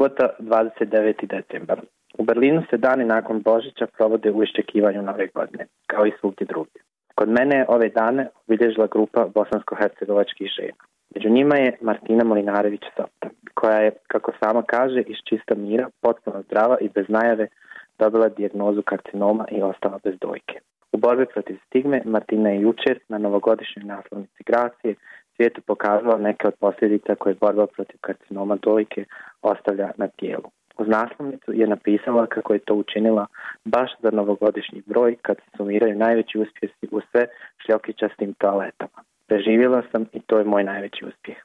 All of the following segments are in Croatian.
Subota 29. decembar. U Berlinu se dani nakon Božića provode u iščekivanju nove godine, kao i svugdje drugdje. Kod mene je ove dane obilježila grupa bosansko-hercegovačkih žena. Među njima je Martina Molinarević Sopta, koja je, kako sama kaže, iz čista mira, potpuno zdrava i bez najave dobila dijagnozu karcinoma i ostala bez dojke. U borbi protiv stigme Martina je jučer na novogodišnjoj naslovnici Gracije svijetu pokazala neke od posljedica koje borba protiv karcinoma dojke ostavlja na tijelu. Uz naslovnicu je napisala kako je to učinila baš za novogodišnji broj kad se sumiraju najveći uspjesi u sve šljokičastim toaletama. Preživjela sam i to je moj najveći uspjeh.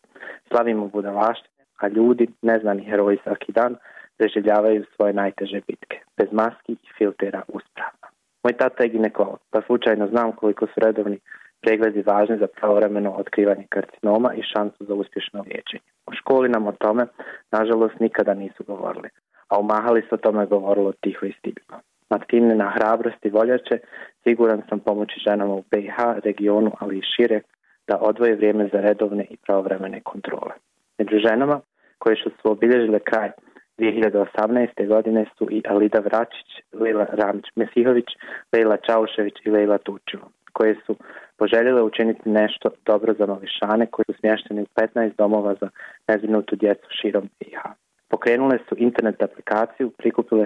Slavimo budalaštine, a ljudi, neznani heroji svaki dan, preživljavaju svoje najteže bitke, bez maski i filtera uspravno. Moj tata je ginekolog, pa slučajno znam koliko su redovni pregledi važni za pravovremeno otkrivanje karcinoma i šansu za uspješno liječenje. U školi nam o tome, nažalost, nikada nisu govorili, a umahali se o tome govorilo tiho i stigno. na hrabrost i voljače siguran sam pomoći ženama u BiH, regionu, ali i šire, da odvoje vrijeme za redovne i pravovremene kontrole. Među ženama koje su obilježile kraj 2018. godine su i Alida Vračić, Lila Ramić-Mesihović, Leila Čaušević i Leila Tučivo, koje su poželjele učiniti nešto dobro za mališane koji su smješteni u 15 domova za nezvinutu djecu širom BiH. Pokrenule su internet aplikaciju, prikupile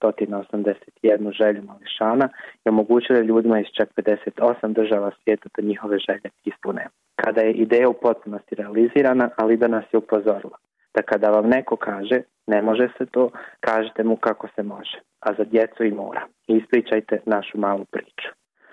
681 želju mališana i omogućile ljudima iz čak 58 država svijeta da njihove želje ispune. Kada je ideja u potpunosti realizirana, Alida nas je upozorila da kada vam neko kaže ne može se to, kažete mu kako se može, a za djecu i mora. Ispričajte našu malu priču.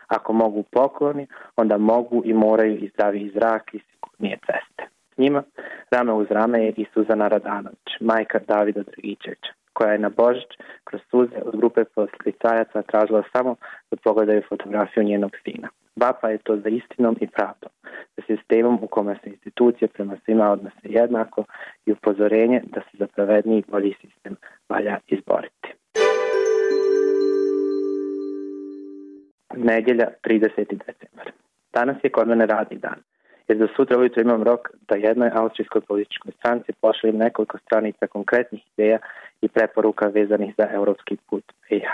Ako mogu pokloni, onda mogu i moraju i zdravi zrak i sigurnije ceste. S njima rame uz rame je i Suzana Radanović, majka Davida Dragičevića, koja je na Božić kroz suze od grupe poslicajaca tražila samo da pogledaju fotografiju njenog sina. Vapa je to za istinom i pravdom, za sistemom u kome se institucije prema svima odnose jednako i upozorenje da se za pravedniji bolji sistem valja izboriti. Nedjelja 30. decembar. Danas je kod mene radni dan, jer za sutra ujutro imam rok da jednoj austrijskoj političkoj stranci pošaljem nekoliko stranica konkretnih ideja i preporuka vezanih za europski put BiH.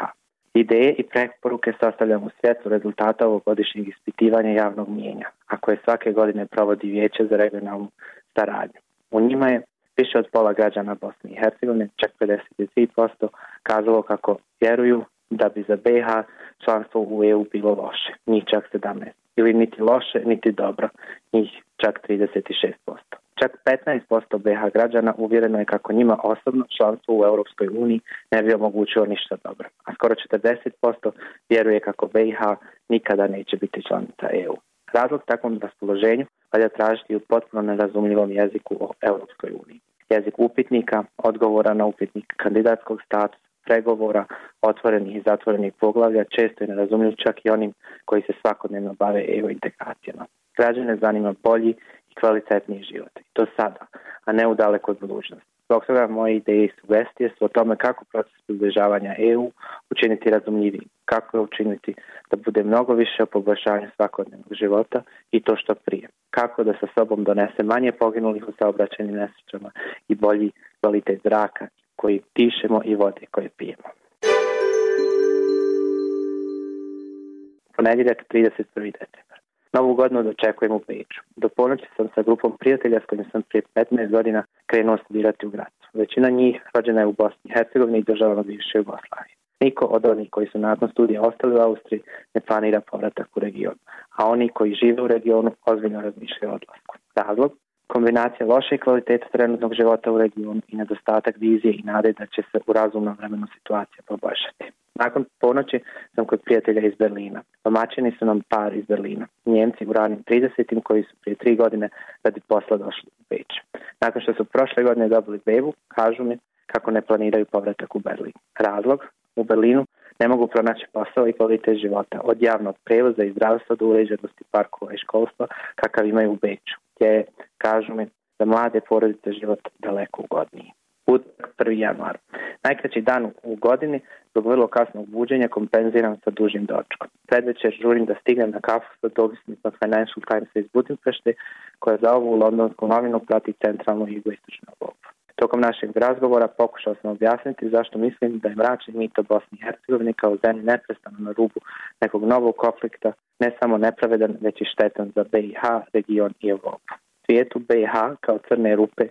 Ideje i preporuke sastavljam u svjetlu rezultata ovogodišnjeg ispitivanja javnog mijenja, a koje svake godine provodi Vijeće za regionalnu saradnju. U njima je više od pola građana Bosne i Hercegovine, čak 53%, kazalo kako vjeruju da bi za BiH članstvo u EU bilo loše, njih čak 17. Ili niti loše, niti dobro, njih čak 36%. Čak 15% BH građana uvjereno je kako njima osobno članstvo u Europskoj uniji ne bi omogućilo ništa dobro, a skoro 40% vjeruje kako BiH nikada neće biti članica EU. Razlog takvom raspoloženju valja tražiti u potpuno nerazumljivom jeziku o Europskoj. Jezik upitnika, odgovora na upitnik kandidatskog statusa, pregovora, otvorenih i zatvorenih poglavlja, često je nerazumljiv čak i onim koji se svakodnevno bave EU integracijama. Građane zanima bolji i kvalitetniji život. I to sada, a ne u dalekoj budućnosti. Zbog toga moje ideje i sugestije su o tome kako proces približavanja EU učiniti razumljivim, kako je učiniti da bude mnogo više o poboljšanju svakodnevnog života i to što prije. Kako da sa sobom donese manje poginulih u saobraćajnim nesrećama i bolji kvalitet zraka koji dišemo i vode koje pijemo. Ponedjeljak 31. decembar. Novu godinu dočekujem u Beču. Do ponoći sam sa grupom prijatelja s kojim sam prije 15 godina krenuo studirati u Gracu. Većina njih rođena je u Bosni i Hercegovini i državama bivše Jugoslavije. Niko od onih koji su nakon studija ostali u Austriji ne planira povratak u region, a oni koji žive u regionu ozbiljno razmišljaju o odlasku. Razlog? Kombinacija loše kvalitete trenutnog života u regionu i nedostatak vizije i nade da će se u razumnom vremenu situacija poboljšati. Nakon ponoći sam kod prijatelja iz Berlina. Domaćini su nam par iz Berlina. Njemci u ranim 30. koji su prije tri godine radi posla došli u Beč. Nakon što su prošle godine dobili bebu, kažu mi kako ne planiraju povratak u Berlin. Razlog? U Berlinu ne mogu pronaći posao i kvalitet života, od javnog prevoza i zdravstva do uređenosti parkova i školstva kakav imaju u Beču, gdje kažu mi da mlade porodice život daleko ugodniji. Utak 1. januar. Najkraći dan u godini zbog vrlo kasnog buđenja kompenziram sa dužim dočkom. Predvečer žurim da stignem na kafu sa dovisnicom Financial Times iz Budimpešte koja za ovu londonsku novinu prati centralnu i jugoistočnu Europu. Tokom našeg razgovora pokušao sam objasniti zašto mislim da je mračni mito Bosni i Hercegovini kao zemlji neprestano na rubu nekog novog konflikta ne samo nepravedan, već i štetan za BiH, region i Europu. Svijetu BiH kao crne rupe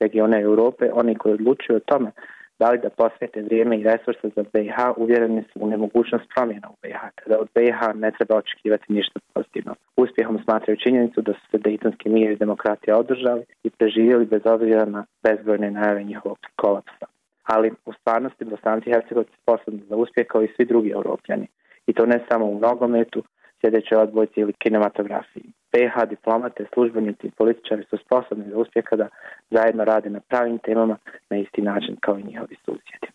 regione Europe, oni koji odlučuju o tome da li da posvete vrijeme i resurse za BiH, uvjereni su u nemogućnost promjena u BiH, kada od BiH ne treba očekivati ništa pozitivno. Uspjehom smatraju činjenicu da su se Dejtonski mir i demokratija održali i preživjeli bez obzira na bezbrojne najave njihovog kolapsa. Ali u stvarnosti Bosanci i Hercegovci sposobni za uspjeh kao i svi drugi europljani. I to ne samo u nogometu, sljedećoj odbojci ili kinematografiji. PH diplomate, službenici i političari su sposobni za uspjeh kada zajedno rade na pravim temama na isti način kao i njihovi susjedi.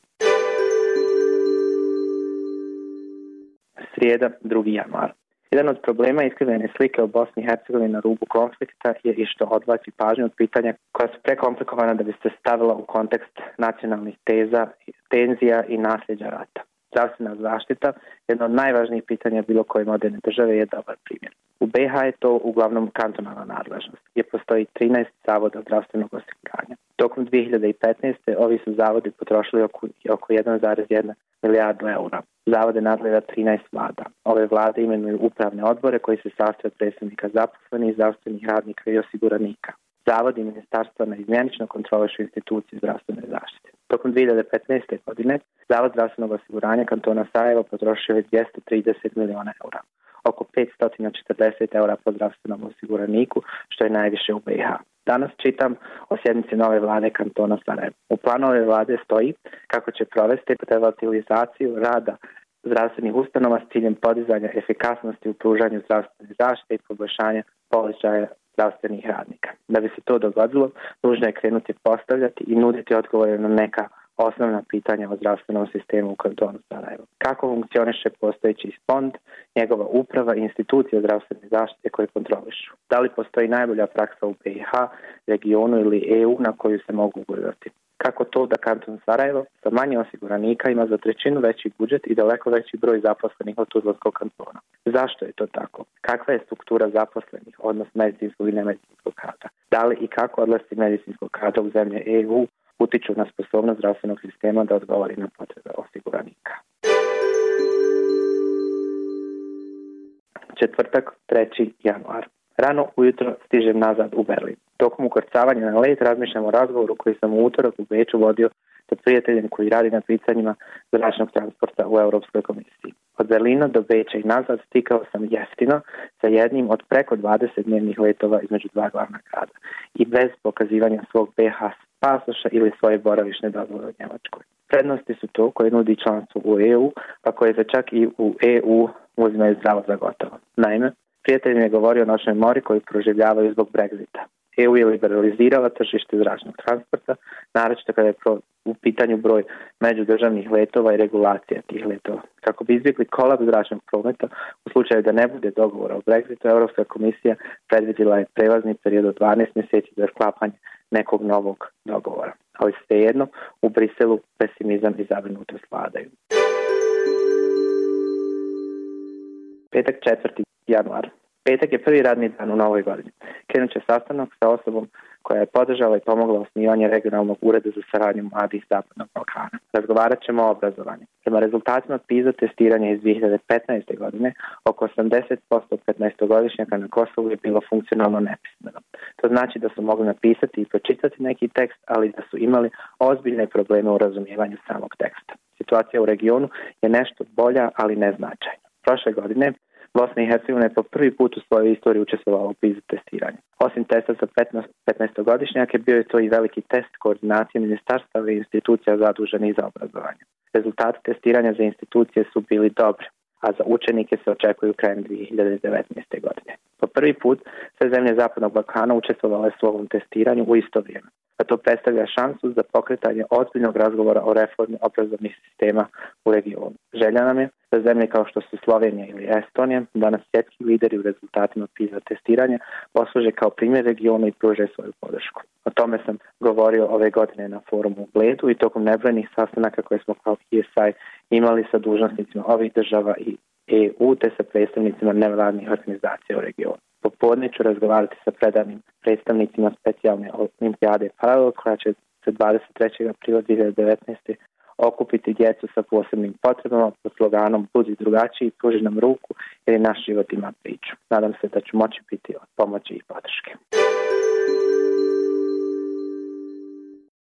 Srijeda, 2. januar. Jedan od problema iskrivljene slike u Bosni i Hercegovini na rubu konflikta je i što odvlači pažnju od pitanja koja su prekomplikovana da bi se stavila u kontekst nacionalnih teza, tenzija i nasljeđa rata zdravstvena zaštita, jedno od najvažnijih pitanja bilo koje moderne države je dobar primjer. U BiH je to uglavnom kantonalna nadležnost, gdje postoji 13 zavoda zdravstvenog osiguranja. Tokom 2015. ovi su zavodi potrošili oko, oko 1,1 milijardu eura. Zavode nadgleda 13 vlada. Ove vlade imenuju upravne odbore koji se sastoje od predstavnika zaposlenih, zdravstvenih radnika i osiguranika. Zavodi ministarstva na izmjenično kontrolišu institucije zdravstvene zaštite. Tokom 2015. godine Zavod zdravstvenog osiguranja kantona Sarajevo potrošio je 230 miliona eura, oko 540 eura po zdravstvenom osiguraniku, što je najviše u BiH. Danas čitam o sjednici nove vlade kantona Sarajevo. U planu ove vlade stoji kako će provesti relativizaciju rada zdravstvenih ustanova s ciljem podizanja efikasnosti u pružanju zdravstvene zaštite i poboljšanja položaja zdravstvenih radnika. Da bi se to dogodilo, nužno je krenuti postavljati i nuditi odgovore na neka osnovna pitanja o zdravstvenom sistemu u kantonu Sarajevo. Kako funkcioniše postojeći fond, njegova uprava i institucije zdravstvene zaštite koje kontrolišu? Da li postoji najbolja praksa u BiH, regionu ili EU na koju se mogu ugledati? Kako to da kanton Sarajevo sa manje osiguranika ima za trećinu veći budžet i daleko veći broj zaposlenih od Tuzlanskog kantona? Zašto je to tako? Kakva je struktura zaposlenih, odnos medicinskog i nemedicinskog kada? Da li i kako odlasti medicinskog kada u zemlje EU utiču na sposobnost zdravstvenog sistema da odgovori na potrebe osiguranika. Četvrtak, 3. januar. Rano ujutro stižem nazad u Berlin. Tokom ukrcavanja na let razmišljam o razgovoru koji sam u utorak u Beču vodio sa prijateljem koji radi na pitanjima zračnog transporta u Europskoj komisiji. Od Berlina do Beča i nazad stikao sam jeftino sa jednim od preko 20 dnevnih letova između dva glavna grada i bez pokazivanja svog BH pasoša ili svoje boravišne dozvole u Njemačkoj. Prednosti su to koje nudi članstvo u EU, pa koje se čak i u EU uzimaju zdravo za gotovo. Naime, prijatelj mi je govorio o noćnoj mori koju proživljavaju zbog Brexita. EU je liberalizirala tržište zračnog transporta, naročito kada je u pitanju broj međudržavnih letova i regulacija tih letova. Kako bi izbjegli kolaps zračnog prometa, u slučaju da ne bude dogovora o Brexitu, Europska komisija predvidjela je prelazni period od 12 mjeseci za sklapanje nekog novog dogovora. Ali svejedno, u Briselu pesimizam i zabrinutost vladaju. Petak 4. januar. Petak je prvi radni dan u novoj godini. Krenut će sastanak sa osobom koja je podržala i pomogla osnivanje regionalnog ureda za saradnju mladih Zapadnog Balkana. Razgovarat ćemo o obrazovanju. Prema rezultatima PISA testiranja iz 2015. godine, oko 80% 15-godišnjaka na Kosovu je bilo funkcionalno nepismeno. To znači da su mogli napisati i pročitati neki tekst, ali da su imali ozbiljne probleme u razumijevanju samog teksta. Situacija u regionu je nešto bolja, ali neznačajna. Prošle godine Bosna i Hercegovina je po prvi put u svojoj istoriji učestvovala u PISA testiranju. Osim testa za 15, 15-godišnjake, bio je to i veliki test koordinacije ministarstava i institucija zaduženih za obrazovanje. Rezultati testiranja za institucije su bili dobri, a za učenike se očekuju krajem 2019. godine. Po prvi put sve zemlje Zapadnog Balkana učestvovale su u ovom testiranju u isto vrijeme a to predstavlja šansu za pokretanje ozbiljnog razgovora o reformi obrazovnih sistema u regionu. Želja nam je da zemlje kao što su Slovenija ili Estonija, danas svjetski lideri u rezultatima PISA testiranja, posluže kao primjer regionu i pruže svoju podršku. O tome sam govorio ove godine na forumu u Bledu i tokom nebrojnih sastanaka koje smo kao ESI imali sa dužnosnicima ovih država i EU te sa predstavnicima nevladnih organizacija u regionu. Popodne ću razgovarati sa predanim predstavnicima specijalne olimpijade Paralel koja će se 23. aprila 2019. okupiti djecu sa posebnim potrebama pod sloganom Budi drugačiji, pruži nam ruku jer naš život ima priču. Nadam se da ću moći biti od pomoći i podrške.